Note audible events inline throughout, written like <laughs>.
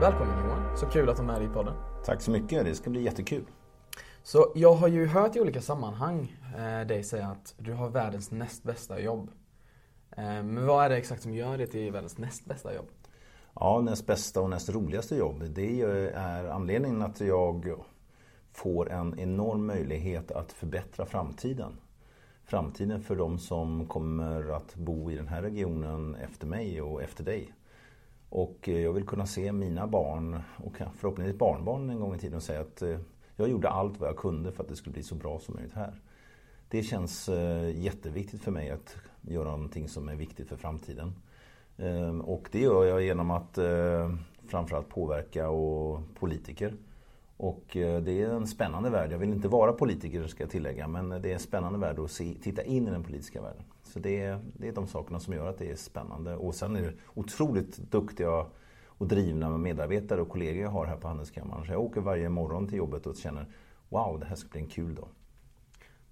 Välkommen Johan, så kul att du är med i podden. Tack så mycket, det ska bli jättekul. Så jag har ju hört i olika sammanhang eh, dig säga att du har världens näst bästa jobb. Eh, men vad är det exakt som gör det till världens näst bästa jobb? Ja, näst bästa och näst roligaste jobb. Det är anledningen att jag får en enorm möjlighet att förbättra framtiden. Framtiden för de som kommer att bo i den här regionen efter mig och efter dig. Och eh, jag vill kunna se mina barn och förhoppningsvis barnbarn en gång i tiden och säga att eh, jag gjorde allt vad jag kunde för att det skulle bli så bra som möjligt här. Det känns eh, jätteviktigt för mig att göra någonting som är viktigt för framtiden. Ehm, och det gör jag genom att framförallt påverka och politiker. Och eh, det är en spännande värld. Jag vill inte vara politiker ska jag tillägga, men det är en spännande värld att se, titta in i den politiska världen. Så det är, det är de sakerna som gör att det är spännande. Och sen är det otroligt duktiga och drivna medarbetare och kollegor jag har här på Handelskammaren. Så jag åker varje morgon till jobbet och känner Wow, det här ska bli en kul dag.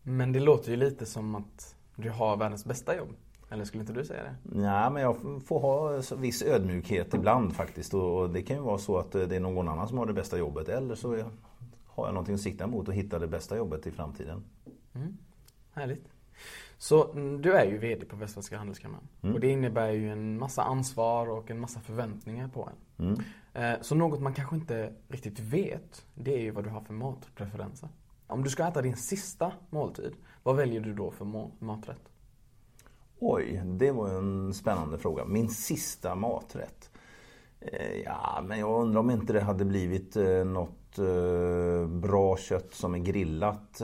Men det låter ju lite som att du har världens bästa jobb. Eller skulle inte du säga det? Nej, men jag får ha viss ödmjukhet ibland faktiskt. Och det kan ju vara så att det är någon annan som har det bästa jobbet. Eller så har jag någonting att sikta mot och hitta det bästa jobbet i framtiden. Mm. Härligt. Så mm, du är ju VD på Västsvenska Handelskammaren. Mm. Och det innebär ju en massa ansvar och en massa förväntningar på en. Mm. Eh, så något man kanske inte riktigt vet, det är ju vad du har för matpreferenser. Om du ska äta din sista måltid, vad väljer du då för maträtt? Oj, det var en spännande fråga. Min sista maträtt? Eh, ja, men jag undrar om inte det hade blivit eh, något bra kött som är grillat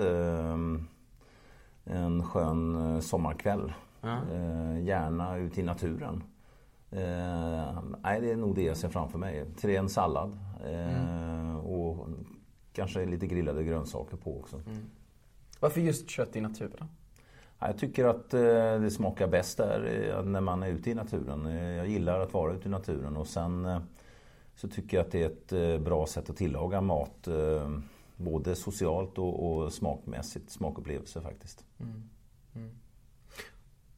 en skön eh, sommarkväll. Mm. Gärna ute i naturen. Eh, nej, det är nog det jag ser framför mig. Till en sallad. Mm. Och kanske lite grillade grönsaker på också. Mm. Varför just kött i naturen? Jag tycker att det smakar bäst där när man är ute i naturen. Jag gillar att vara ute i naturen och sen så tycker jag att det är ett bra sätt att tillaga mat både socialt och, och smakmässigt, smakupplevelse faktiskt. Mm. Mm.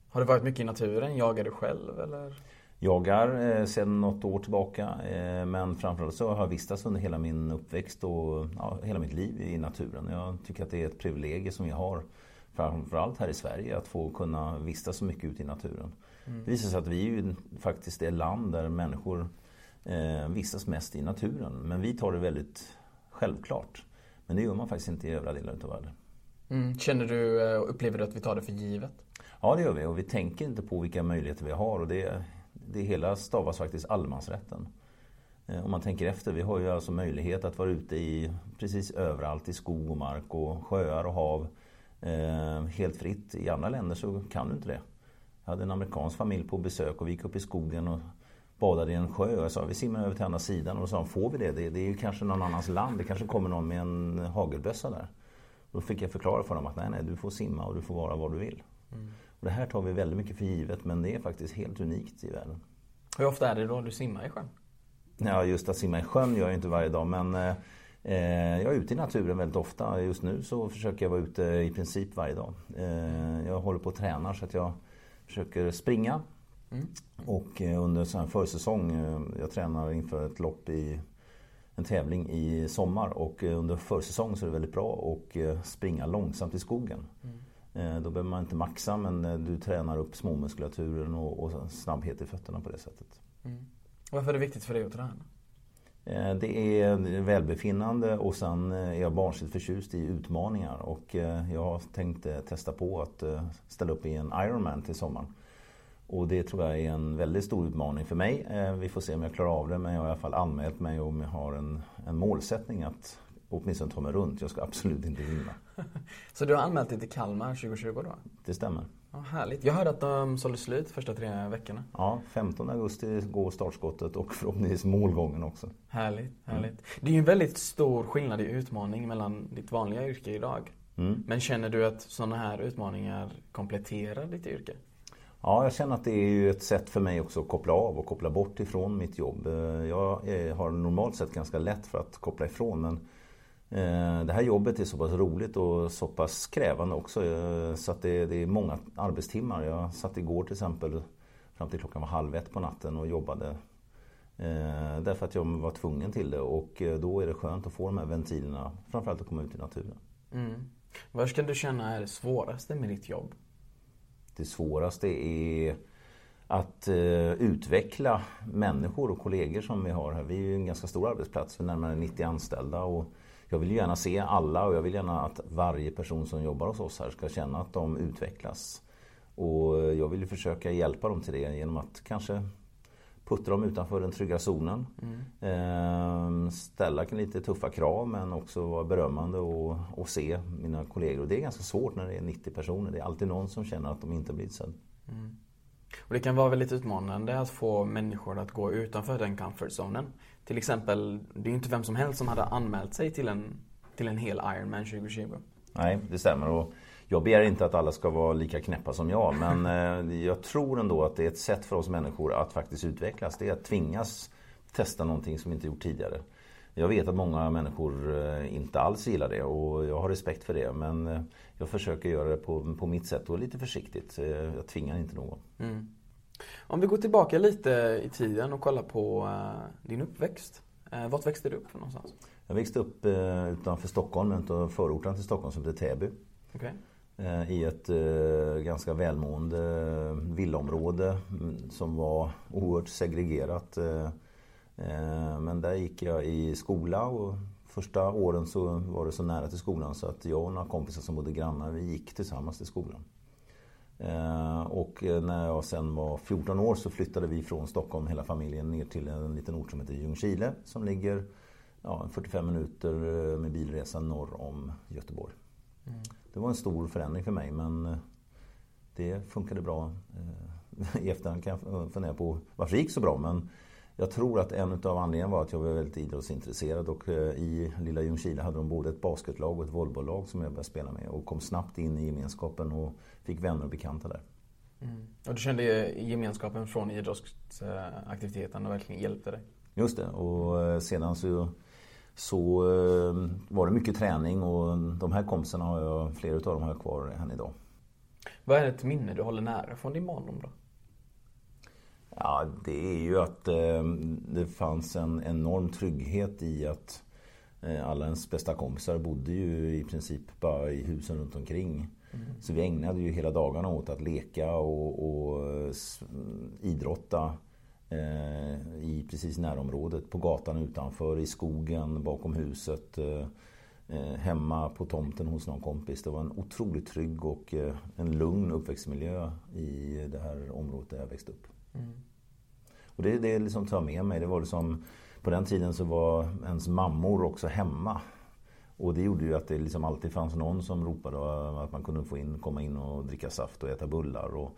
Har du varit mycket i naturen? Jagar du själv eller? Jagar eh, sedan något år tillbaka eh, men framförallt så har jag vistats under hela min uppväxt och ja, hela mitt liv i naturen. Jag tycker att det är ett privilegium som jag har framförallt här i Sverige att få kunna vistas så mycket ute i naturen. Mm. Det visar sig att vi är ju faktiskt det land där människor eh, vistas mest i naturen men vi tar det väldigt självklart. Men det gör man faktiskt inte i övriga delar av världen. Mm. Känner du och eh, upplever du att vi tar det för givet? Ja det gör vi och vi tänker inte på vilka möjligheter vi har och det, det hela stavas faktiskt allemansrätten. Eh, om man tänker efter, vi har ju alltså möjlighet att vara ute i precis överallt i skog och mark och sjöar och hav. Eh, helt fritt. I andra länder så kan du inte det. Jag hade en amerikansk familj på besök och vi gick upp i skogen och badade i en sjö. Jag sa vi simmar över till andra sidan. Och då sa de, får vi det? det? Det är ju kanske någon annans land. Det kanske kommer någon med en hagelbössa där. Då fick jag förklara för dem att nej, nej, du får simma och du får vara var du vill. Mm. Och det här tar vi väldigt mycket för givet men det är faktiskt helt unikt i världen. Hur ofta är det då du simmar i sjön? Ja, just att simma i sjön gör jag inte varje dag men eh, jag är ute i naturen väldigt ofta. Just nu så försöker jag vara ute i princip varje dag. Eh, jag håller på och tränar så att jag försöker springa Mm. Och eh, under så här försäsong, eh, jag tränar inför ett lopp i en tävling i sommar och eh, under försäsong så är det väldigt bra att springa långsamt i skogen. Mm. Då behöver man inte maxa men du tränar upp småmuskulaturen och, och snabbhet i fötterna på det sättet. Mm. Varför är det viktigt för dig att träna? Det är välbefinnande och sen är jag barnsligt förtjust i utmaningar och jag har tänkt testa på att ställa upp i en Ironman till sommaren. Och det tror jag är en väldigt stor utmaning för mig. Eh, vi får se om jag klarar av det men jag har i alla fall anmält mig och jag har en, en målsättning att åtminstone ta mig runt. Jag ska <laughs> absolut inte vinna. <laughs> Så du har anmält dig till Kalmar 2020 då? Det stämmer. Ja, härligt. Jag hörde att de sålde slut första tre veckorna. Ja, 15 augusti går startskottet och förhoppningsvis målgången också. Härligt, härligt. Mm. Det är ju en väldigt stor skillnad i utmaning mellan ditt vanliga yrke idag. Mm. Men känner du att sådana här utmaningar kompletterar ditt yrke? Ja, jag känner att det är ju ett sätt för mig också att koppla av och koppla bort ifrån mitt jobb. Eh, jag har normalt sett ganska lätt för att koppla ifrån men eh, det här jobbet är så pass roligt och så pass krävande också eh, så att det är många arbetstimmar. Jag satt igår till exempel fram till klockan var halv ett på natten och jobbade Eh, därför att jag var tvungen till det och eh, då är det skönt att få de här ventilerna. Framförallt att komma ut i naturen. Mm. Vad ska du känna är det svåraste med ditt jobb? Det svåraste är att eh, utveckla människor och kollegor som vi har här. Vi är ju en ganska stor arbetsplats, för närmare 90 anställda. Och jag vill gärna se alla och jag vill gärna att varje person som jobbar hos oss här ska känna att de utvecklas. Och jag vill försöka hjälpa dem till det genom att kanske putta dem utanför den trygga zonen. Mm. ställa lite tuffa krav men också vara berömmande och, och, se mina kollegor. Och det är ganska svårt när det är 90 personer. Det är alltid någon som känner att de inte blivit sedda. Mm. Och det kan vara väldigt utmanande att få människor att gå utanför den comfort zonen. Till exempel, det är inte vem som helst som hade anmält sig till en, till en hel Ironman 2020. Nej, det stämmer. Och jag begär inte att alla ska vara lika knäppa som jag. <laughs> Men eh, jag tror ändå att det är ett sätt för oss människor att faktiskt utvecklas. Det är att tvingas testa någonting som vi inte gjort tidigare. Jag vet att många människor eh, inte alls gillar det och jag har respekt för det. Men eh, jag försöker göra det på, på mitt sätt och lite försiktigt. Jag tvingar inte någon. Mm. Om vi går tillbaka lite i tiden och kollar på din uppväxt. Vart växte du upp någonstans? Jag växte upp utanför Stockholm, utanför förorten till Stockholm som heter Täby. Okay. Eh, i ett eh, ganska välmående eh, villaområde mm, som var oerhört segregerat. Men där gick jag i skola och första åren så var det så nära till skolan så att jag och några kompisar som bodde grannar vi gick tillsammans till skolan. Och när jag sen var 14 år så flyttade vi från Stockholm hela familjen ner till en liten ort som heter Ljungskile som ligger ja, 45 minuter med bilresa norr om Göteborg. Mm det var en stor förändring för mig men eh, det funkade bra. Eh, <laughs> I efterhand kan jag fundera på varför det gick så bra men jag tror att en av anledningarna var att jag var väldigt idrottsintresserad och eh, i lilla Ljungskile hade de både ett basketlag och ett volleybolllag som jag började spela med och kom snabbt in i gemenskapen och fick vänner och bekanta där. Mm. Och du kände gemenskapen från idrottsaktiviteten och verkligen hjälpte dig? Just det och sedan så så eh, var det mycket träning och de här kompisarna har jag, flera av dem har jag kvar än idag. Vad är ett minne du håller nära från din barndom då? Ja, det är ju att eh, det fanns en enorm trygghet i att eh, alla ens bästa kompisar bodde ju i princip bara i husen runt omkring. Mm. Så vi ägnade ju hela dagarna åt att leka och, och idrotta. Eh, i precis närområdet. På gatan utanför, i skogen, bakom huset. Eh, eh, hemma på tomten hos någon kompis. Det var en otroligt trygg och en lugn uppväxtmiljö i det här området där jag växte upp. Mm. Och det, det liksom tar med mig. Det var liksom, på den tiden så var ens mammor också hemma. Och det gjorde ju att det liksom alltid fanns någon som ropade att man kunde få in, komma in och dricka saft och äta bullar. Och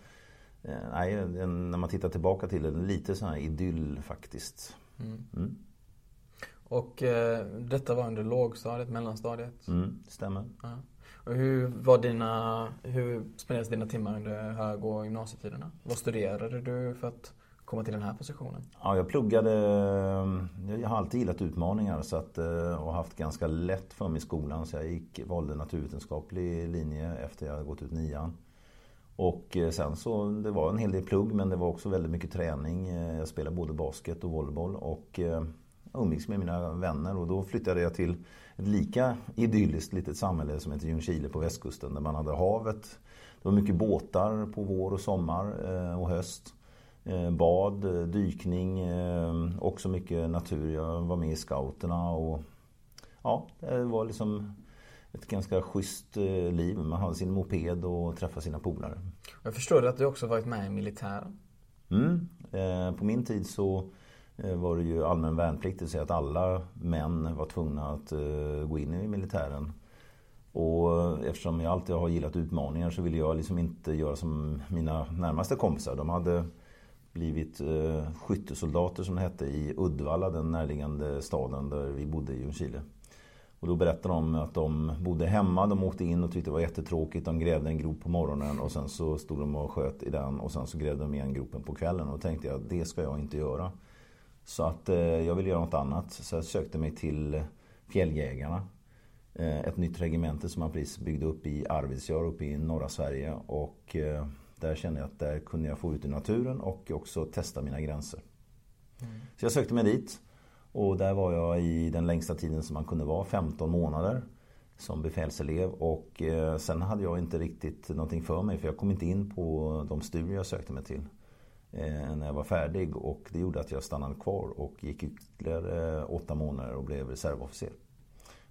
Eh, nej, när man tittar tillbaka till det, lite sån här idyll faktiskt. Mm. Mm. Och eh, detta var under lågstadiet, mellanstadiet? Mm, stämmer. Ja. Och hur var dina, hur spenderades dina timmar under hög och gymnasietiderna? Vad studerade du för att komma till den här positionen? Ja, jag pluggade, eh, jag har alltid gillat utmaningar så att, eh, och haft ganska lätt för mig i skolan så jag gick, valde naturvetenskaplig linje efter jag hade gått ut nian. Och eh, sen så, det var en hel del plugg men det var också väldigt mycket träning. Jag spelade både basket och volleyboll och umgicks med mina vänner och då flyttade jag till ett lika idylliskt litet samhälle som heter Ljungskile på västkusten där man hade havet. Det var mycket båtar på vår och sommar och höst. Bad, dykning, också mycket natur. Jag var med i scouterna och ja, det var liksom ett ganska schysst eh, liv. Man hade sin moped och träffade sina polare. Jag förstår att du också varit med i militären. Mm. Eh, på min tid så eh, Eh, var det ju allmän värnplikt, det vill säga att alla män var tvungna att eh, gå in i militären. Och eftersom jag alltid har gillat utmaningar så ville jag liksom inte göra som mina närmaste kompisar. De hade blivit eh, skyttesoldater som det hette i Uddevalla, den närliggande staden där vi bodde i Ljungskile. Och då berättade de att de bodde hemma, de åkte in och tyckte det var jättetråkigt. De grävde en grop på morgonen och sen så stod de och sköt i den och sen så grävde de igen gropen på kvällen. Och då tänkte jag, det ska jag inte göra. Så att eh, jag ville göra något annat. Så jag sökte mig till Fjälljägarna. Eh, ett nytt regemente som man precis byggde upp i Arvidsjaur uppe i norra Sverige. Och eh, där kände jag att där kunde jag få ut i naturen och också testa mina gränser. Mm. Så jag sökte mig dit. Och där var jag i den längsta tiden som man kunde vara, 15 månader som befälselev och eh, sen hade jag inte riktigt någonting för mig för jag kom inte in på de studier jag sökte mig till när jag var färdig och det gjorde att jag stannade kvar och gick ytterligare åtta månader och blev reservofficer.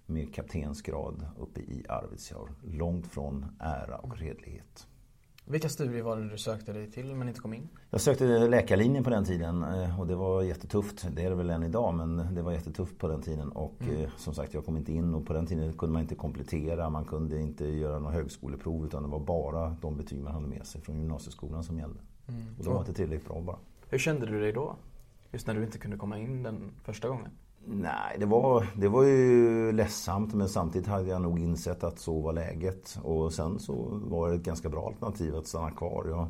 Med kaptensgrad uppe i Arvidsjaur. Långt från ära och redlighet. Vilka studier var det du sökte dig till men inte kom in? Jag sökte läkarlinjen på den tiden eh, och det var jättetufft. Det är det väl än idag men det var jättetufft på den tiden. Och mm. Eh, som sagt jag kom inte in och på den tiden kunde man inte komplettera. Man kunde inte göra några högskoleprov utan det var bara de betyg man hade med sig från gymnasieskolan som gällde. Mm. Och det var inte tillräckligt bra bara. Hur kände du dig då? Just när du inte kunde komma in den första gången? Nej, det var, det var ju ledsamt men samtidigt hade jag nog insett att så var läget. Och sen så var det ett ganska bra alternativ att stanna kvar. Jag,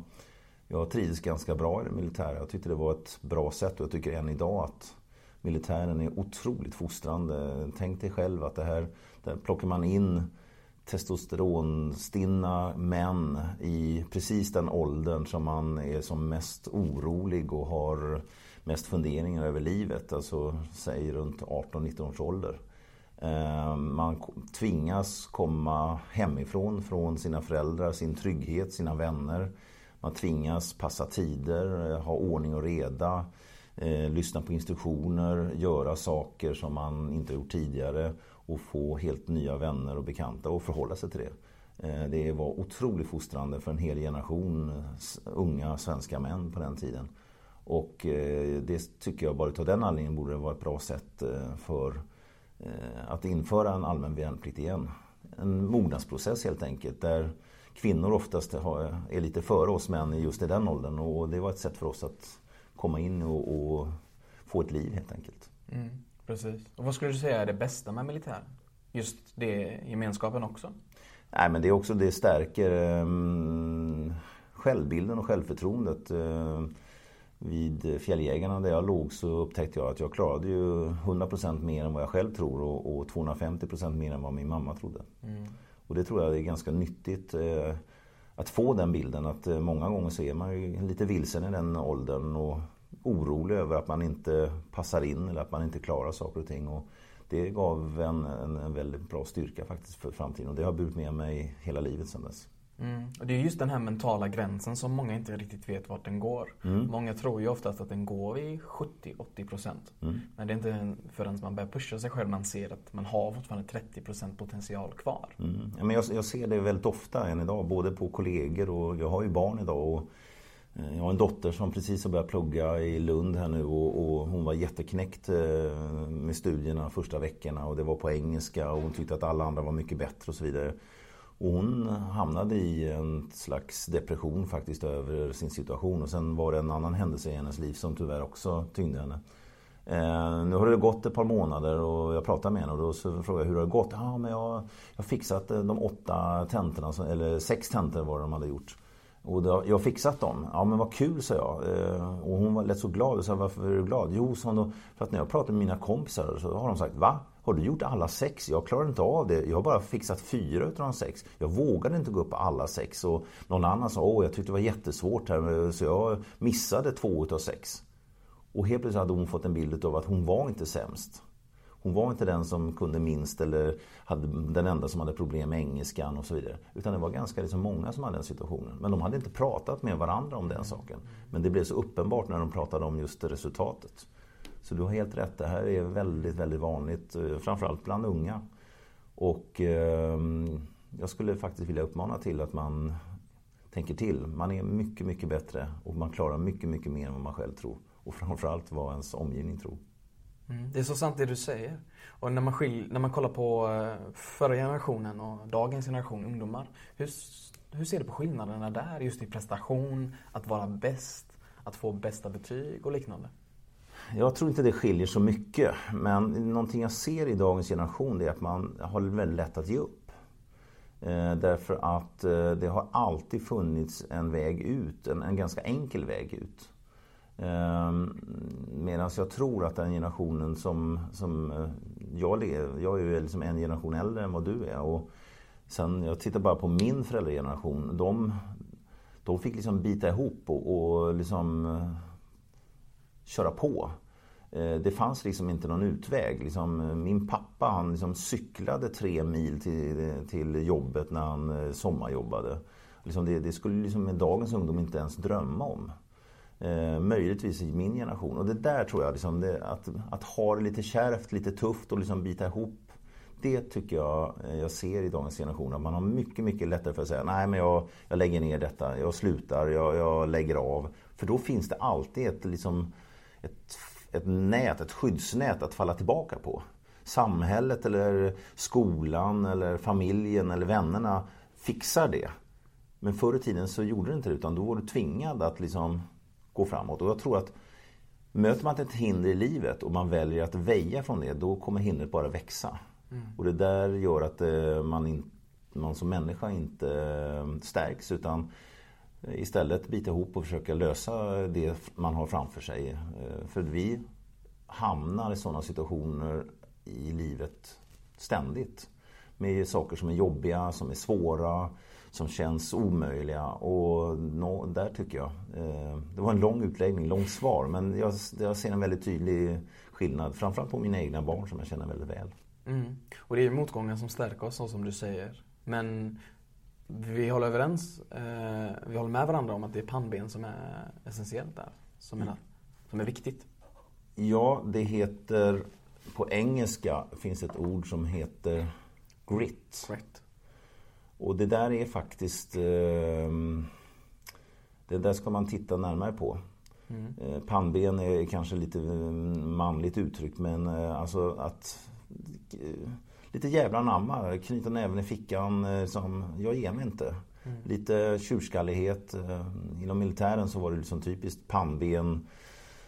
jag trivdes ganska bra i det militära. Jag tyckte det var ett bra sätt och jag tycker än idag att militären är otroligt fostrande. Tänk dig själv att det här, där plockar man in testosteronstinna män i precis den åldern som man är som mest orolig och har mest funderingar över livet. Alltså säg runt 18-19 års ålder. Ehm, man tvingas komma hemifrån från sina föräldrar, sin trygghet, sina vänner. Man tvingas passa tider, eh, ha ordning och reda, eh, lyssna på instruktioner, göra saker som man inte gjort tidigare och få helt nya vänner och bekanta och förhålla sig till det. Eh, det var otroligt fostrande för en hel generation unga svenska män på den tiden. Och eh, det tycker jag bara av den anledningen borde det vara ett bra sätt eh, för att införa en allmän värnplikt igen. En mognadsprocess helt enkelt där kvinnor oftast är lite före oss män just i den åldern och det var ett sätt för oss att komma in och, och få ett liv helt enkelt. Mm. Precis. Och vad skulle du säga är det bästa med militären? Just det gemenskapen också? Nej men det är också, det stärker um, självbilden och självförtroendet. Uh, vid Fjälljägarna där jag låg så upptäckte jag att jag klarade ju 100% mer än vad jag själv tror och, och 250% mer än vad min mamma trodde. Mm. Och det tror jag är ganska nyttigt uh, att få den bilden. Att uh, många gånger så är man ju lite vilsen i den åldern och orolig över att man inte passar in eller att man inte klarar saker och ting. Och det gav en, en, en väldigt bra styrka faktiskt för framtiden och det har burit med mig hela livet sedan dess. Mm. Och det är just den här mentala gränsen som många inte riktigt vet vart den går. Mm. Många tror ju oftast att den går vid 70-80%. Mm. Men det är inte förrän man börjar pusha sig själv man ser att man har fortfarande 30% potential kvar. Mm. Ja, men jag, jag, ser det väldigt ofta än idag, både på kollegor och jag har ju barn idag. Och Eh, jag har en dotter som precis har börjat plugga i Lund här nu och, och, hon var jätteknäckt eh, med studierna första veckorna och det var på engelska och hon tyckte att alla andra var mycket bättre och så vidare. Och hon hamnade i en slags depression faktiskt över sin situation och sen var det en annan händelse i hennes liv som tyvärr också tyngde henne. Eh, nu har det gått ett par månader och jag pratade med henne och då så frågade jag hur det har gått. Ja, men jag har fixat eh, de åtta tentorna, eller sex tentor var det de hade gjort. Och då, jag har fixat dem. Ja men vad kul sa jag. Eh, och hon var lätt så glad. Och sa varför är du glad? Jo sa hon för att när jag pratar med mina kompisar så har de sagt Va? Har du gjort alla sex? Jag klarar inte av det. Jag har bara fixat fyra av de sex. Jag vågade inte gå upp på alla sex. Och någon annan sa åh jag tyckte det var jättesvårt här. Eh, så jag missade två utav sex. Och helt plötsligt hade hon fått en bild av att hon var inte sämst. Hon var inte den som kunde minst eller hade, den enda som hade problem med engelskan och så vidare. Utan det var ganska liksom många som hade den situationen. Men de hade inte pratat med varandra om den saken. Men det blev så uppenbart när de pratade om just resultatet. Så du har helt rätt, det här är väldigt, väldigt vanligt. Eh, framförallt bland unga. Och eh, jag skulle faktiskt vilja uppmana till att man tänker till. Man är mycket, mycket bättre och man klarar mycket, mycket mer än vad man själv tror. Och framförallt vad ens omgivning tror. Mm, det är så sant det du säger. Och när man, skil, när man kollar på eh, förra generationen och dagens generation ungdomar. Hur, hur ser du på skillnaderna där? Just i prestation, att vara bäst, att få bästa betyg och liknande. Jag tror inte det skiljer så mycket. Men någonting jag ser i dagens generation är att man har väldigt lätt att ge upp. Eh, därför att eh, det har alltid funnits en väg ut, en, en ganska enkel väg ut. Ehm, Medan jag tror att den generationen som, som eh, jag lever, jag är ju liksom en generation äldre än vad du är. Och sen, jag tittar bara på min föräldrageneration. De, de fick liksom bita ihop och, och liksom eh, köra på. Eh, det fanns liksom inte någon utväg. Liksom, min pappa han liksom cyklade tre mil till, till jobbet när han sommarjobbade. Liksom det, det skulle liksom med dagens ungdom inte ens drömma om. Eh, möjligtvis i min generation. Och det där tror jag, liksom, det, att, att ha det lite kärvt, lite tufft och liksom bita ihop. Det tycker jag eh, jag ser i dagens generation. Att man har mycket, mycket lättare för att säga nej men jag, jag lägger ner detta, jag slutar, jag, jag lägger av. För då finns det alltid ett, liksom, ett, ett nät, ett skyddsnät att falla tillbaka på. Samhället eller skolan eller familjen eller vännerna fixar det. Men förr i tiden så gjorde det inte det utan då var du tvingad att liksom gå framåt. Och jag tror att möter man ett hinder i livet och man väljer att väja från det, då kommer hindret bara växa. Mm. Och det där gör att eh, man, in, man som människa inte eh, stärks utan istället bita ihop och försöka lösa det man har framför sig. Eh, för vi hamnar i sådana situationer i livet ständigt. Med saker som är jobbiga, som är svåra, som känns omöjliga. Och no, där tycker jag, eh, det var en lång utläggning, långt svar. Men jag, jag ser en väldigt tydlig skillnad. Framförallt på mina egna barn som jag känner väldigt väl. Mm. Och det är motgången som stärker oss, så som du säger. Men vi håller överens, eh, vi håller med varandra om att det är pannben som är essentiellt där. Som är, som är viktigt. Ja, det heter, på engelska finns ett ord som heter grit. grit. Och det där är faktiskt... Eh, det där ska man titta närmare på. Mm. Eh, pannben är kanske lite mm, manligt uttryck men eh, alltså att... Eh, lite jävla namma, knyta näven i fickan. Eh, som, jag ger mig inte. Mm. Lite tjurskallighet. Inom militären så var det liksom typiskt pannben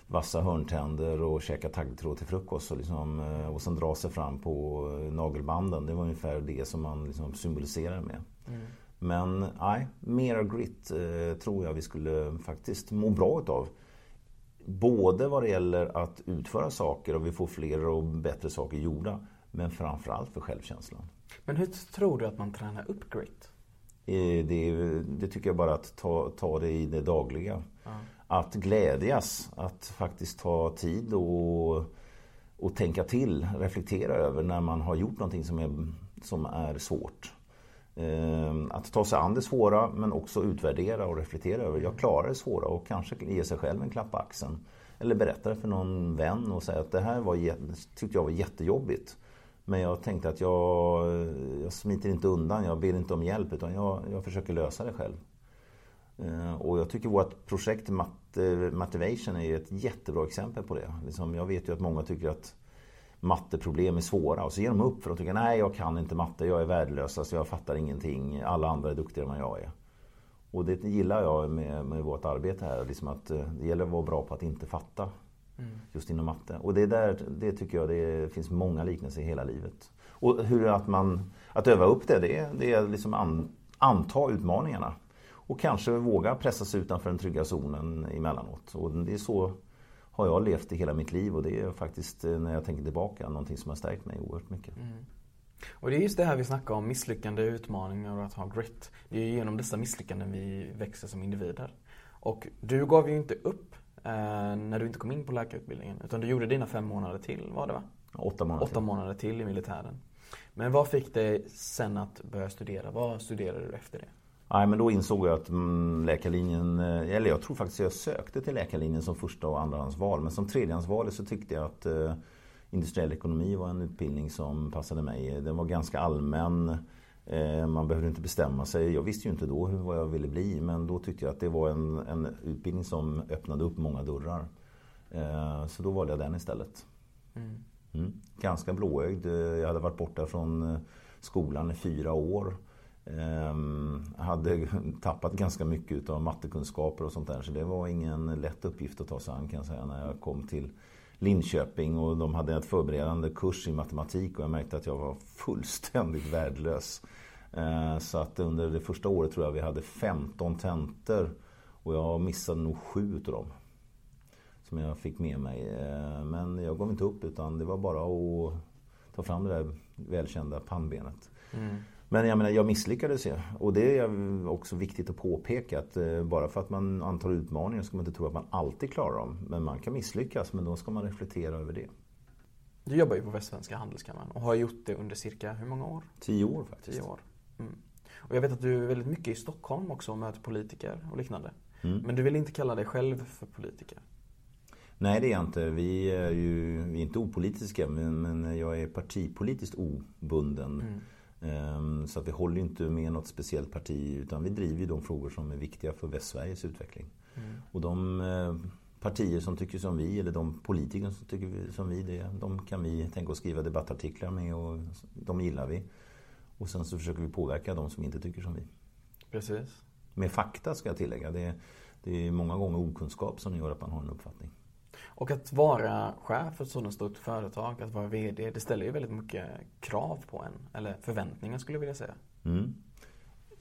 vassa hörntänder och käka taggtråd till frukost och, liksom, eh, och sen dra sig fram på eh, nagelbanden. Det var ungefär det som man liksom symboliserar med. Mm. Men nej, mera grit eh, tror jag vi skulle faktiskt må bra utav. Både vad det gäller att utföra saker och vi får fler och bättre saker gjorda. Men framförallt för självkänslan. Men hur tror du att man tränar upp grit? Eh, det, det, tycker jag bara att ta, ta det i det dagliga. Ja att glädjas, att faktiskt ta tid och, och tänka till, reflektera över när man har gjort någonting som är, som är svårt. Ehm, att ta sig an det svåra men också utvärdera och reflektera över. Jag klarar det svåra och kanske ge sig själv en klapp på axeln. Eller berätta det för någon vän och säga att det här var, tyckte jag var jättejobbigt. Men jag tänkte att jag, jag smiter inte undan, jag ber inte om hjälp utan jag, jag försöker lösa det själv. Och jag tycker vårt projekt Motivation är ett jättebra exempel på det. Liksom, jag vet ju att många tycker att matteproblem är svåra och så ger de upp för de tycker nej jag kan inte matte, jag är värdelös, alltså jag fattar ingenting, alla andra är duktigare än jag är. Och det gillar jag med, med vårt arbete här, liksom att eh, det gäller att vara bra på att inte fatta. Mm. Just inom matte. Och det där, det tycker jag det finns många liknelser i hela livet. Och hur att man, att öva upp det, det, det är liksom an, anta utmaningarna. Och kanske våga pressa sig utanför den trygga zonen emellanåt. Och det är så har jag levt i hela mitt liv och det är faktiskt eh, när jag tänker tillbaka någonting som har stärkt mig oerhört mycket. Mm. Och det är just det här vi snackar om, misslyckande, utmaningar och att ha grit. Det är genom dessa misslyckanden vi växer som individer. Och du gav ju inte upp eh, när du inte kom in på läkarutbildningen. Utan du gjorde dina fem månader till, var det va? Åtta månader Åtta till. månader till i militären. Men vad fick dig sen att börja studera? Vad studerade du efter det? Nej, men då insåg jag att mm, läkarlinjen, eh, eller jag tror faktiskt jag sökte till läkarlinjen som första och andrahandsval. Men som tredjehandsval så tyckte jag att eh, industriell ekonomi var en utbildning som passade mig. Den var ganska allmän. Eh, man behövde inte bestämma sig. Jag visste ju inte då vad jag ville bli. Men då tyckte jag att det var en, en utbildning som öppnade upp många dörrar. Eh, så då valde jag den istället. Mm. Mm. Ganska blåögd. Jag hade varit borta från skolan i fyra år. Um, hade tappat ganska mycket av mattekunskaper och sånt där. Så det var ingen lätt uppgift att ta sig an kan jag säga när jag kom till Linköping och de hade ett förberedande kurs i matematik och jag märkte att jag var fullständigt värdelös. Ehm, så att under det första året tror jag vi hade 15 tentor och jag missade nog sju utav dem. Som jag fick med mig. Ehm, men jag gav inte upp utan det var bara att ta fram det där välkända pannbenet. Mm. Men jag menar, jag misslyckades ju. Och det är också viktigt att påpeka att eh, bara för att man antar utmaningar ska man inte tro att man alltid klarar dem. Men man kan misslyckas, men då ska man reflektera över det. Du jobbar ju på Västsvenska Handelskammaren och har gjort det under cirka hur många år? Tio år faktiskt. Tio år. Mm. Och jag vet att du är väldigt mycket i Stockholm också och möter politiker och liknande. Mm. Men du vill inte kalla dig själv för politiker? Nej det är jag inte. Vi är ju vi är inte opolitiska men, men jag är partipolitiskt obunden. Mm. Ehm, så att vi håller inte med något speciellt parti utan vi driver de frågor som är viktiga för Västsveriges utveckling. Mm. Och de eh, partier som tycker som vi eller de politiker som tycker som vi, det, de kan vi tänka oss skriva debattartiklar med och de gillar vi. Och sen så försöker vi påverka de som inte tycker som vi. Precis. Med fakta ska jag tillägga. Det, det är många gånger okunskap som gör att man har en uppfattning. Och att vara chef för ett sådant stort företag, att vara VD, det ställer ju väldigt mycket krav på en. Eller förväntningar skulle jag vilja säga. Mm.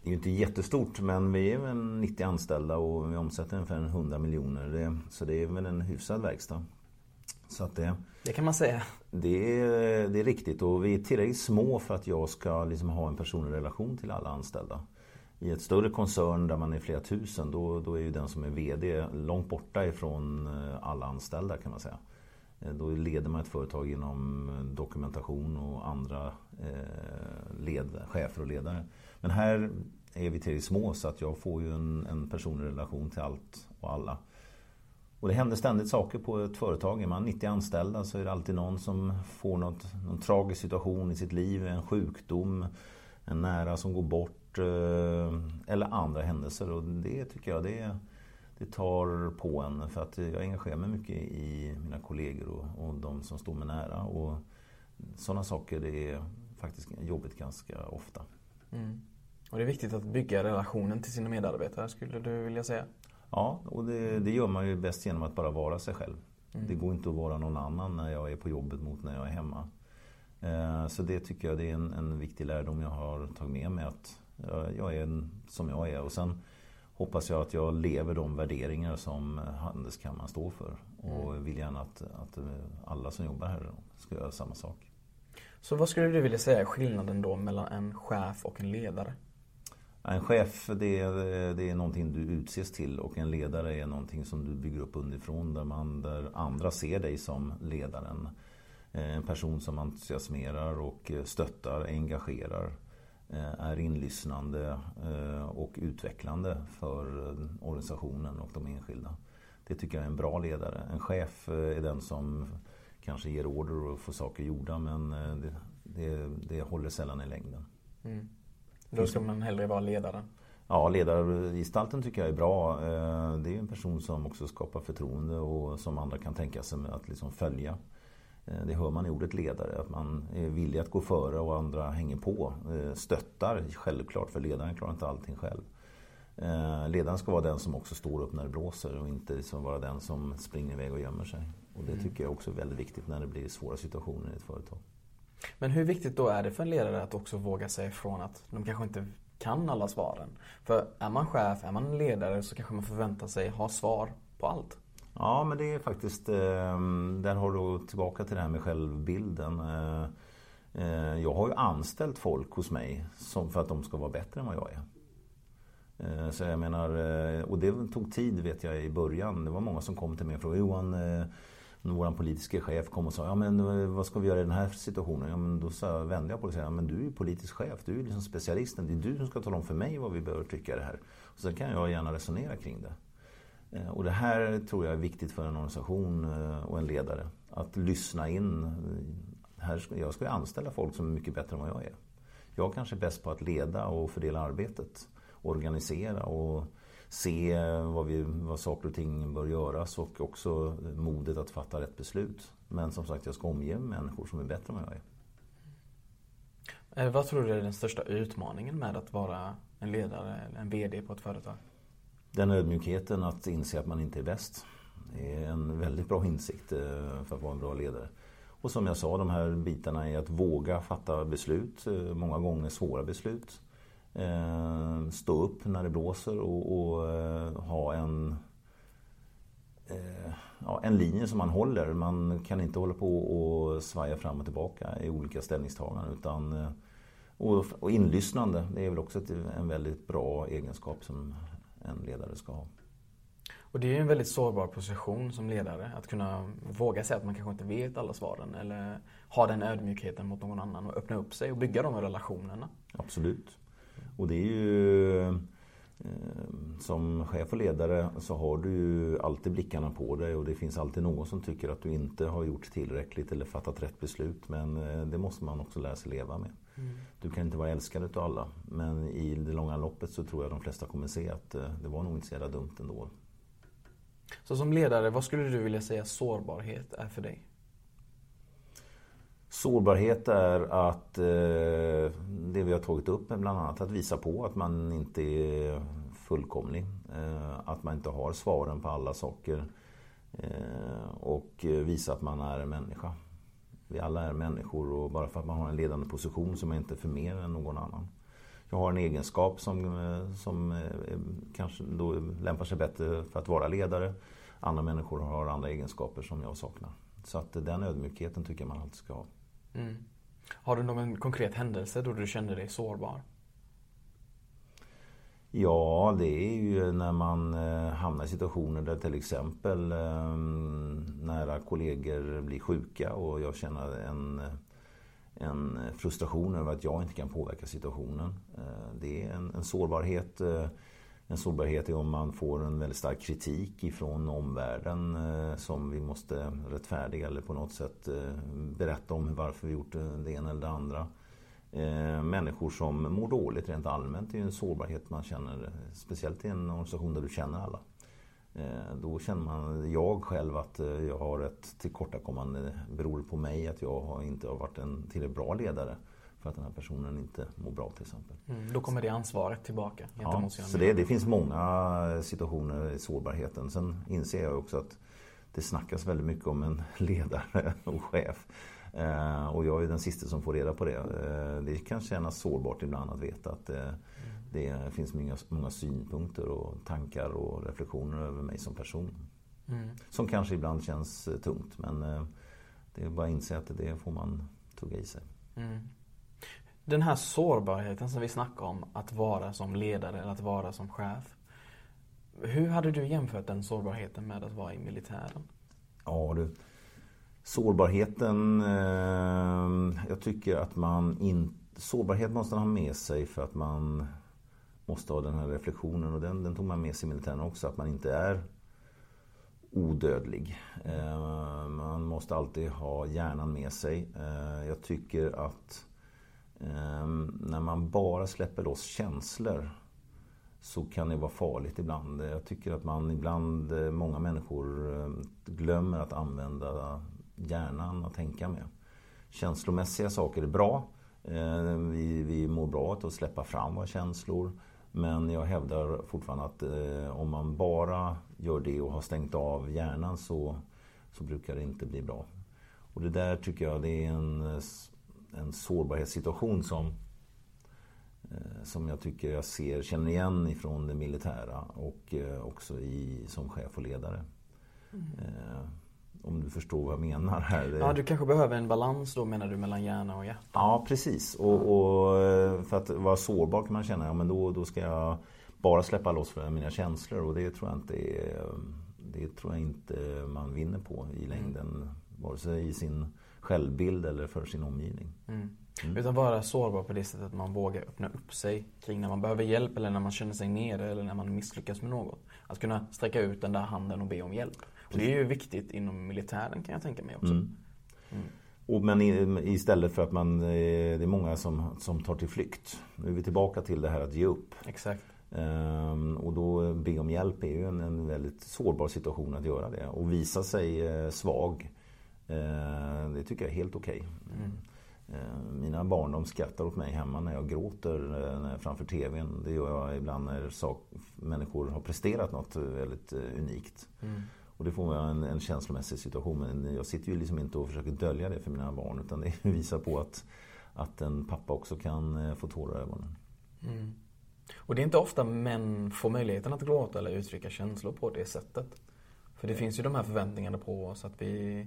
Det är ju inte jättestort men vi är väl 90 anställda och vi omsätter ungefär 100 miljoner. så det är väl en hyfsad verkstad. Så att det, det kan man säga. Det är, det är riktigt och vi är tillräckligt små för att jag ska liksom ha en personlig relation till alla anställda. I ett större koncern där man är flera tusen då, då är ju den som är VD långt borta ifrån eh, alla anställda kan man säga. Eh, då leder man ett företag genom eh, dokumentation och andra eh, led, chefer och ledare. Men här är vi tillräckligt små så att jag får ju en, en personlig relation till allt och alla. Och det händer ständigt saker på ett företag. Är man 90 anställda så är det alltid någon som får något, någon tragisk situation i sitt liv. En sjukdom, en nära som går bort eh, eller andra händelser. Och det tycker jag det, det tar på en. För att jag engagerar mig mycket i mina kollegor och, och de som står mig nära. Och sådana saker det är faktiskt jobbigt ganska ofta. Mm. Och det är viktigt att bygga relationen till sina medarbetare skulle du vilja säga? Ja, och det, det, gör man ju bäst genom att bara vara sig själv. Mm. Det går inte att vara någon annan när jag är på jobbet mot när jag är hemma. Eh, så det tycker jag det är en, en, viktig lärdom jag har tagit med mig. Att jag är en, som jag är. Och sen hoppas jag att jag lever de värderingar som Handelskammaren står för. Och mm. vill gärna att, att alla som jobbar här ska göra samma sak. Så vad skulle du vilja säga är skillnaden då mellan en chef och en ledare? En chef det är, det är någonting du utses till och en ledare är någonting som du bygger upp underifrån där, man, där andra ser dig som ledaren. Eh, en person som entusiasmerar och stöttar, engagerar, eh, är inlyssnande eh, och utvecklande för organisationen och de enskilda. Det tycker jag är en bra ledare. En chef är den som kanske ger order och får saker gjorda men det, det, det håller sällan i längden. Mm. Då ska man hellre vara ledare? Ja, ledargestalten tycker jag är bra. Eh, det är en person som också skapar förtroende och som andra kan tänka sig att liksom följa. Eh, det hör man i ordet ledare, att man är villig att gå före och andra hänger på. Eh, stöttar självklart, för ledaren klarar inte allting själv. Ledaren ska vara den som också står upp när det blåser och inte liksom vara den som springer iväg och gömmer sig. Och det mm. tycker jag också är väldigt viktigt när det blir svåra situationer i ett företag. Men hur viktigt då är det för en ledare att också våga säga ifrån att de kanske inte kan alla svaren? För är man chef, är man ledare så kanske man förväntar sig ha svar på allt. Ja, men det är faktiskt, ehm, där har du tillbaka till det här med självbilden. Eh, eh, jag har ju anställt folk hos mig för att de ska vara bättre än vad jag är. Eh, så jag menar, och det tog tid vet jag i början. Det var många som kom till mig och frågade Johan vår politiska chef kom och sa, ja men vad ska vi göra i den här situationen? Ja, men då sa, vände jag på det och sa, men du är ju politisk chef, du är liksom specialisten. Det är du som ska tala om för mig vad vi behöver tycka i det här. Och sen kan jag gärna resonera kring det. Eh, och det här tror jag är viktigt för en organisation eh, och en ledare. Att lyssna in. Här jag ska ju anställa folk som är mycket bättre än vad jag är. Jag kanske är bäst på att leda och fördela arbetet. Organisera och se eh, vad, vi, vad saker och ting bör göras och också modet att fatta rätt beslut. Men som sagt, jag ska omge människor som är bättre än vad jag är. Vad tror du är den största utmaningen med att vara en ledare eller en VD på ett företag? Den ödmjukheten att inse att man inte är bäst. Det är en väldigt bra insikt eh, för att vara en bra ledare. Och som jag sa, de här bitarna är att våga fatta beslut, eh, många gånger svåra beslut. Eh, stå upp när det blåser och, och ha en, ja, en linje som man håller. Man kan inte hålla på och svaja fram och tillbaka i olika ställningstaganden utan Och, och inlyssnande, det är väl också ett, en väldigt bra egenskap som en ledare ska ha. Och det är en väldigt sårbar position som ledare. Att kunna våga säga att man kanske inte vet alla svaren. Eller ha den ödmjukheten mot någon annan och öppna upp sig och bygga de relationerna. Absolut. Och det är ju som chef och ledare så har du alltid blickarna på dig och det finns alltid någon som tycker att du inte har gjort tillräckligt eller fattat rätt beslut. Men eh, det måste man också lära sig leva med. Mm. Du kan inte vara älskad utav alla. Men i det långa loppet så tror jag de flesta kommer se att eh, det var nog inte så jävla dumt ändå. Så som ledare, vad skulle du vilja säga sårbarhet är för dig? Sårbarhet är att eh, det vi har tagit upp är bland annat att visa på att man inte är fullkomlig. Eh, att man inte har svaren på alla saker. Eh, och visa att man är en människa. Vi alla är människor och bara för att man har en ledande position så är man inte för mer än någon annan. Jag har en egenskap som, eh, som eh, kanske då lämpar sig bättre för att vara ledare. Andra människor har andra egenskaper som jag saknar. Så att den ödmjukheten tycker jag man alltid ska ha. Mm. Har du någon konkret händelse då du kände dig sårbar? Ja, det är ju när man eh, hamnar i situationer där till exempel ehm, nära kollegor blir sjuka och jag känner en, en frustration över att jag inte kan påverka situationen. Eh, det är en, en sårbarhet eh, en sårbarhet är om man får en väldigt stark kritik ifrån omvärlden eh, som vi måste rättfärdiga eller på något sätt eh, berätta om varför vi gjort eh, det ena eller det andra. Människor som mår dåligt rent allmänt är ju en sårbarhet man känner, speciellt i en organisation där du känner alla. Då känner man, jag själv, att jag har ett tillkortakommande. Beror på mig att jag inte har varit en tillräckligt bra ledare för att den här personen inte mår bra till exempel. Mm, då kommer det ansvaret tillbaka ja, Så det, det finns många situationer i sårbarheten. Sen inser jag också att det snackas väldigt mycket om en <laughs> ledare och chef. Eh, och jag är den sista som får reda på det. Eh, det kan kännas sårbart ibland att veta att det, mm. det finns många, många, synpunkter och tankar och reflektioner över mig som person. Mm. Som kanske ibland känns eh, tungt men eh, det är bara att inse att det får man tugga i sig. Mm. Den här sårbarheten som vi snackar om, att vara som ledare eller att vara som chef. Hur hade du jämfört den sårbarheten med att vara i militären? Ja du, sårbarheten, eh, jag tycker att man inte... Sårbarhet måste man ha med sig för att man måste ha den här reflektionen och den, den tog man med sig i militären också, att man inte är odödlig. Eh, man måste alltid ha hjärnan med sig. Eh, jag tycker att Ehm, när man bara släpper loss känslor så kan det vara farligt ibland. Jag tycker att man ibland, eh, många människor eh, glömmer att använda hjärnan att tänka med. Känslomässiga saker är bra. Ehm, vi, vi mår bra att släppa fram våra känslor. Men jag hävdar fortfarande att eh, om man bara gör det och har stängt av hjärnan så, så brukar det inte bli bra. Och det där tycker jag det är en eh, en sårbarhetssituation som, eh, som jag tycker jag ser, känner igen ifrån det militära och eh, också i, som chef och ledare. Mm. Eh, om du förstår vad jag menar här. Ja, du kanske behöver en balans då menar du mellan hjärna och hjärta? Ja, precis. Och, och för att vara sårbar kan man känna, ja men då, då ska jag bara släppa loss för mina känslor och det tror jag inte är, det tror jag inte man vinner på i längden. Mm. Vare sig i sin självbild eller för sin omgivning. Mm. Mm. Utan vara sårbar på det sättet att man vågar öppna upp sig kring när man behöver hjälp eller när man känner sig nere eller när man misslyckas med något. Att kunna sträcka ut den där handen och be om hjälp. Och det är ju viktigt inom militären kan jag tänka mig också. Mm. mm. Och men istället för att man, eh, det är många som, som tar till flykt. Nu är vi tillbaka till det här att ge upp. Exakt. Um, och då be om hjälp är ju en, en, väldigt sårbar situation att göra det. Och visa sig eh, svag Eh, det tycker jag är helt okej. Okay. Mm. Eh, mina barn de skrattar åt mig hemma när jag gråter eh, framför TVn. Det gör jag ibland när sak, människor har presterat något väldigt unikt. Mm. Och det får vara en, en känslomässig situation. Men jag sitter ju liksom inte och försöker dölja det för mina barn. Utan det <laughs> visar på att, att en pappa också kan få tårar i ögonen. Mm. Och det är inte ofta män får möjligheten att gråta eller uttrycka känslor på det sättet. För det finns ju de här förväntningarna på oss att vi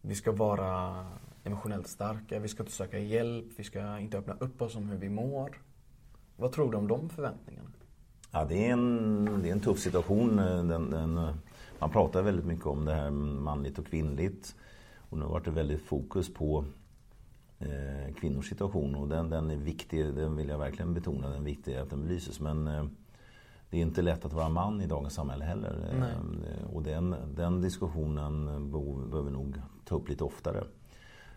vi ska vara emotionellt starka, vi ska inte söka hjälp, vi ska inte öppna upp oss om hur vi mår. Vad tror du om de förväntningarna? Ja, det är en, det är en tuff situation. Den, den, man pratar väldigt mycket om det här manligt och kvinnligt. Och nu har det varit väldigt fokus på eh, kvinnors situation och den, den är viktig, den vill jag verkligen betona, den är viktig att den belyses. Men eh, det är inte lätt att vara man i dagens samhälle heller. Nej. Eh, och den, den diskussionen behöver vi nog ta upp lite oftare.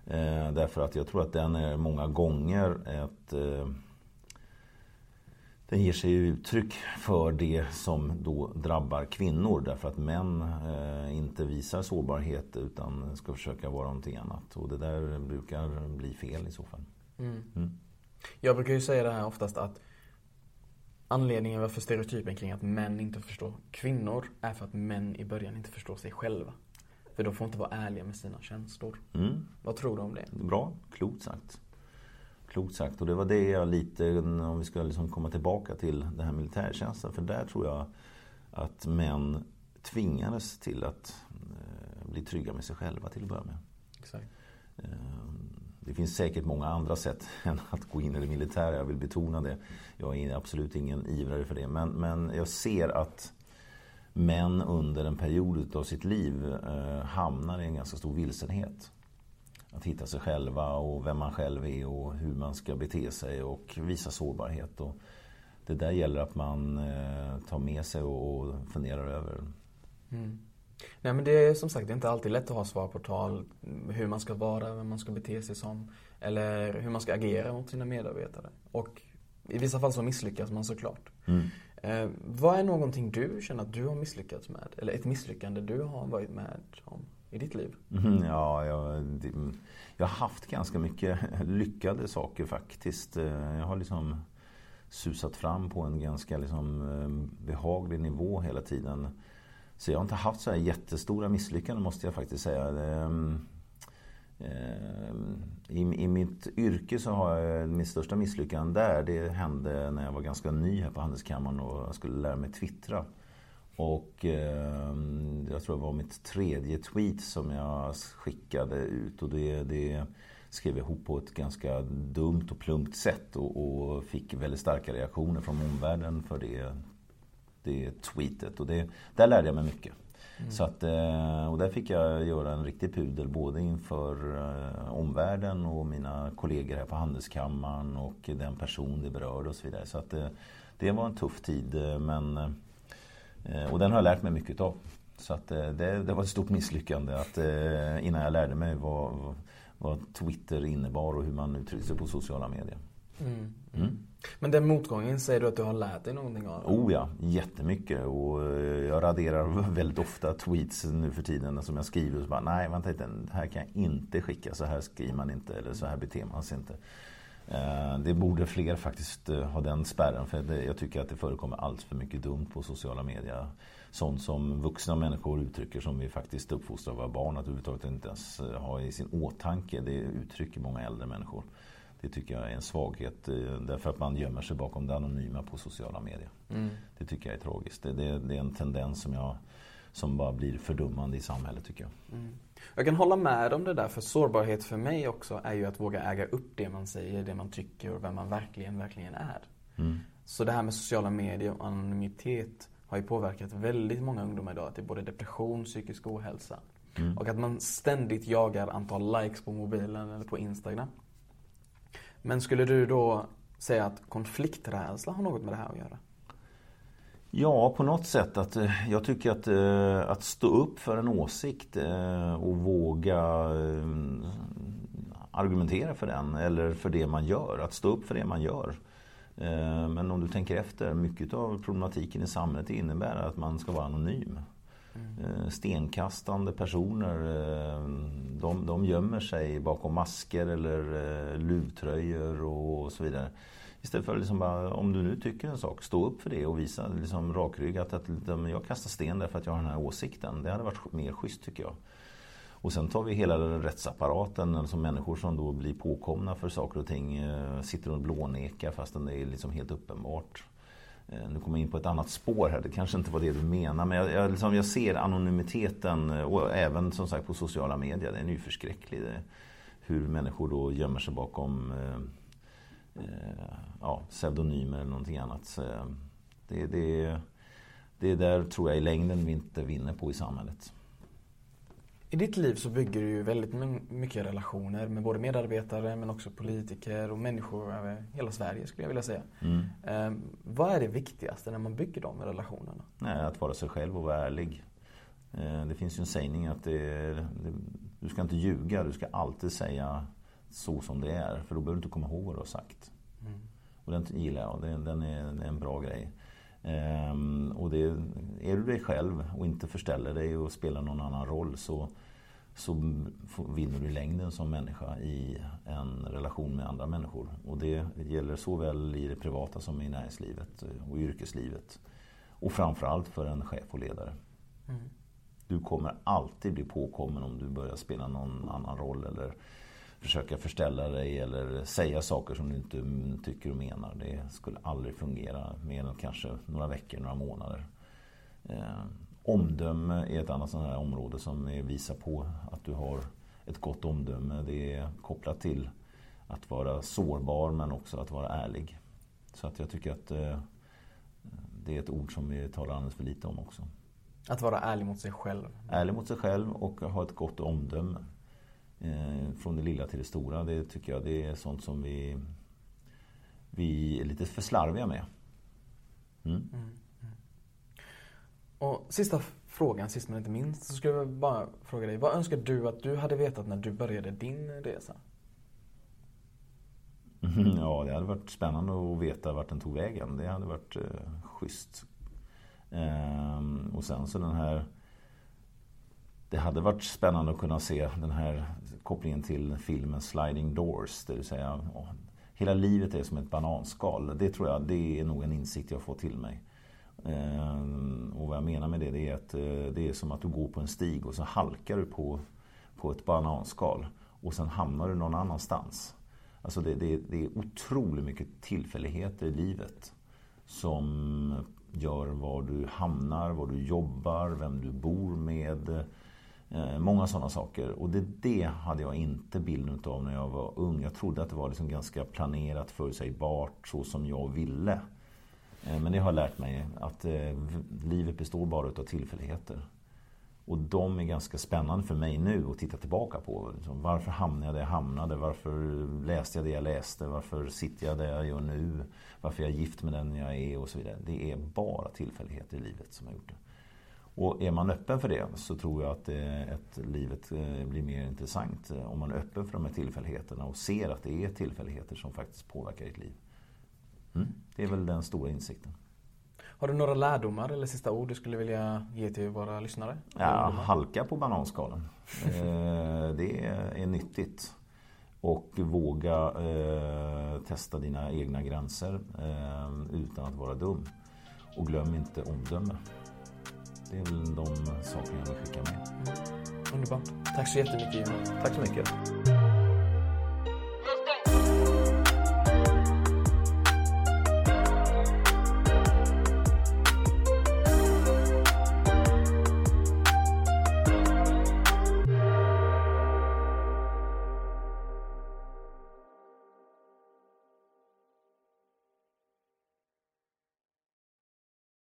Eh, därför att jag tror att den är många gånger ett eh, den ger sig uttryck för det som då drabbar kvinnor därför att män eh, inte visar sårbarhet utan ska försöka vara någonting annat. Och det där brukar bli fel i så fall. Mm. Mm. Jag brukar ju säga det här oftast att anledningen varför stereotypen kring att män inte förstår kvinnor är för att män i början inte förstår sig själva. För de får inte vara ärliga med sina känslor. Mm. Vad tror du om det? Bra, klokt sagt. Klokt sagt. Och det var det jag lite, om vi ska liksom komma tillbaka till den här militärtjänsten. För där tror jag att män tvingades till att eh, bli trygga med sig själva till att börja med. Exakt. Det finns säkert många andra sätt <laughs> än att gå in i det militära. Jag vill betona det. Jag är absolut ingen ivrare för det. Men, men jag ser att män under en period av sitt liv eh, hamnar i en ganska stor vilsenhet att hitta sig själva och vem man själv är och hur man ska bete sig och visa sårbarhet. Och det där gäller att man eh, tar med sig och funderar över. Mm. Nej men det är som sagt det är inte alltid lätt att ha svar på tal hur man ska vara, vem man ska bete sig som. Eller hur man ska agera mot sina medarbetare. Och i vissa fall så misslyckas man såklart. Mm. Eh, vad är någonting du känner att du har misslyckats med? Eller ett misslyckande du har varit med om? i ditt liv? Mm, ja, jag, jag har haft ganska mycket lyckade saker faktiskt. Eh, jag har liksom susat fram på en ganska liksom eh, behaglig nivå hela tiden. Så jag har inte haft så här jättestora misslyckanden måste jag faktiskt säga. Ehm, ehm, I, I mitt yrke så har jag mitt största misslyckande där. Det hände när jag var ganska ny här på Handelskammaren och jag skulle lära mig twittra. Och eh, jag tror det var mitt tredje tweet som jag skickade ut. Och det, det skrev jag ihop på ett ganska dumt och plumpt sätt. Och, och fick väldigt starka reaktioner från omvärlden för det, det tweetet. Och det, där lärde jag mig mycket. Mm. Så att, eh, och där fick jag göra en riktig pudel både inför eh, omvärlden och mina kollegor här på Handelskammaren och den person det berörde och så vidare. Så att, eh, det var en tuff tid men och den har jag lärt mig mycket av. Så att det, det var ett stort misslyckande att innan jag lärde mig vad, vad Twitter innebar och hur man uttryckte sig på sociala medier. Mm. Mm. Men den motgången säger du att du har lärt dig någonting av? Oh ja, jättemycket. Och jag raderar <laughs> väldigt ofta tweets nu för tiden som jag skriver. Och så bara, nej, vänta lite, det här kan jag inte skicka. Så här skriver man inte eller så här beter man sig inte. Eh, det borde fler faktiskt eh, ha den spärren för jag tycker att det förekommer allt för mycket dumt på sociala medier. Sånt som vuxna människor uttrycker som vi faktiskt uppfostrar våra barn att överhuvudtaget inte ens eh, ha i sin åtanke. Det uttrycker många äldre människor. Det tycker jag är en svaghet därför att man gömmer sig bakom det anonyma på sociala medier. Mm. Det tycker jag är tragiskt. Det, det, det, är en tendens som, jag, som bara blir fördummande i samhället tycker jag. Mm. Jag kan hålla med om det där, för sårbarhet för mig också är ju att våga äga upp det man säger, det man tycker och vem man verkligen, verkligen är. Mm. Så det här med sociala medier och anonymitet har ju påverkat väldigt många ungdomar idag till både depression, psykisk ohälsa. Mm. Och att man ständigt jagar antal likes på mobilen eller på Instagram. Men skulle du då säga att konflikträdsla har något med det här att göra? Ja, på något sätt. att eh, Jag tycker att, eh, att stå upp för en åsikt eh, och våga argumentera för den eller för det man gör. Att stå upp för det man gör. Men om du tänker efter, mycket av problematiken i samhället innebär att man ska vara anonym. Mm. Stenkastande personer, eh, de, de gömmer sig bakom masker eller eh, luvtröjor och så vidare. Istället för liksom bara, om du nu tycker en sak, stå upp för det och visa liksom rakryggat att jag kastar sten därför att jag har den här åsikten. Det hade varit mer schysst tycker jag. Och sen tar vi hela rättsapparaten, alltså människor som då blir påkomna för saker och ting, sitter och blånekar fastän det är liksom helt uppenbart. Eh, nu kommer jag in på ett annat spår här, det kanske inte var det du menar. Men jag, jag, liksom, jag ser anonymiteten eh, och även som sagt på sociala medier, den är ju förskräcklig. Det, hur människor då gömmer sig bakom eh, eh, ja, pseudonymer eller någonting annat. Eh, det, det, det där tror jag i längden vi inte vinner på i samhället. I ditt liv så bygger du ju väldigt mycket relationer med både medarbetare men också politiker och människor över hela Sverige skulle jag vilja säga. Mm. Eh, vad är det viktigaste när man bygger de relationerna? Nej, att vara sig själv och vara ärlig. Eh, det finns ju en sägning att det, det, du ska inte ljuga, du ska alltid säga så som det är. För då behöver du inte komma ihåg vad du har sagt. Mm. Och den gillar jag, den, den, är, den är en bra grej. Um, och det, är du dig själv och inte förställer dig och spelar någon annan roll så, så vinner du längden som människa i en relation med andra människor. Och det gäller såväl i det privata som i näringslivet och yrkeslivet. Och framförallt för en chef och ledare. Mm. Du kommer alltid bli påkommen om du börjar spela någon annan roll eller försöka förställa dig eller säga saker som du inte tycker och menar. Det skulle aldrig fungera mer än kanske några veckor, några månader. Omdöme är ett annat sånt här område som visar på att du har ett gott omdöme. Det är kopplat till att vara sårbar men också att vara ärlig. Så att jag tycker att eh, det är ett ord som vi talar alldeles för lite om också. Att vara ärlig mot sig själv? Ärlig mot sig själv och ha ett gott omdöme. Eh, från det lilla till det stora. Det tycker jag det är sånt som vi, vi är lite för slarviga med. Mm, mm. Och sista frågan, sist men inte minst, så skulle jag bara fråga dig. Vad önskar du att du hade vetat när du började din resa? Mm, ja, det hade varit spännande att veta vart den tog vägen. Det hade varit eh, schysst. Ehm, och sen så den här det hade varit spännande att kunna se den här kopplingen till filmen Sliding Doors. Det vill säga, åh, hela livet är som ett bananskal. Det tror jag, det är nog en insikt jag får till mig. Ehm, och vad jag menar med det, det är att eh, det är som att du går på en stig och så halkar du på, på ett bananskal. Och sen hamnar du någon annanstans. Alltså det, det, det är otroligt mycket tillfälligheter i livet. Som gör var du hamnar, var du jobbar, vem du bor med eh, många sådana saker. Och det, det hade jag inte bilden av när jag var ung. Jag trodde att det var liksom ganska planerat, förutsägbart, så som jag ville. Eh, men det har lärt mig att eh, livet består bara av tillfälligheter. Och de är ganska spännande för mig nu att titta tillbaka på. Liksom, varför hamnade jag där jag hamnade? Varför läste jag det jag läste? Varför sitter jag där jag gör nu? Varför är jag gift med den jag är? Och så vidare. Det är bara tillfälligheter i livet som har gjort det. Och är man öppen för det så tror jag att eh, att livet blir mer intressant. Om man är öppen för de här tillfälligheterna och ser att det är tillfälligheter som faktiskt påverkar ditt liv. Mm. Det är väl den stora insikten. Har du några lärdomar eller sista ord du skulle vilja ge till våra lyssnare? Ja, halka på bananskalen. Eh, det är nyttigt. Och våga testa dina egna gränser utan att vara dum. Och glöm inte omdöme. Det är väl de sakerna jag vill skicka med. Underbart. Tack så jättemycket Johan. Tack så mycket.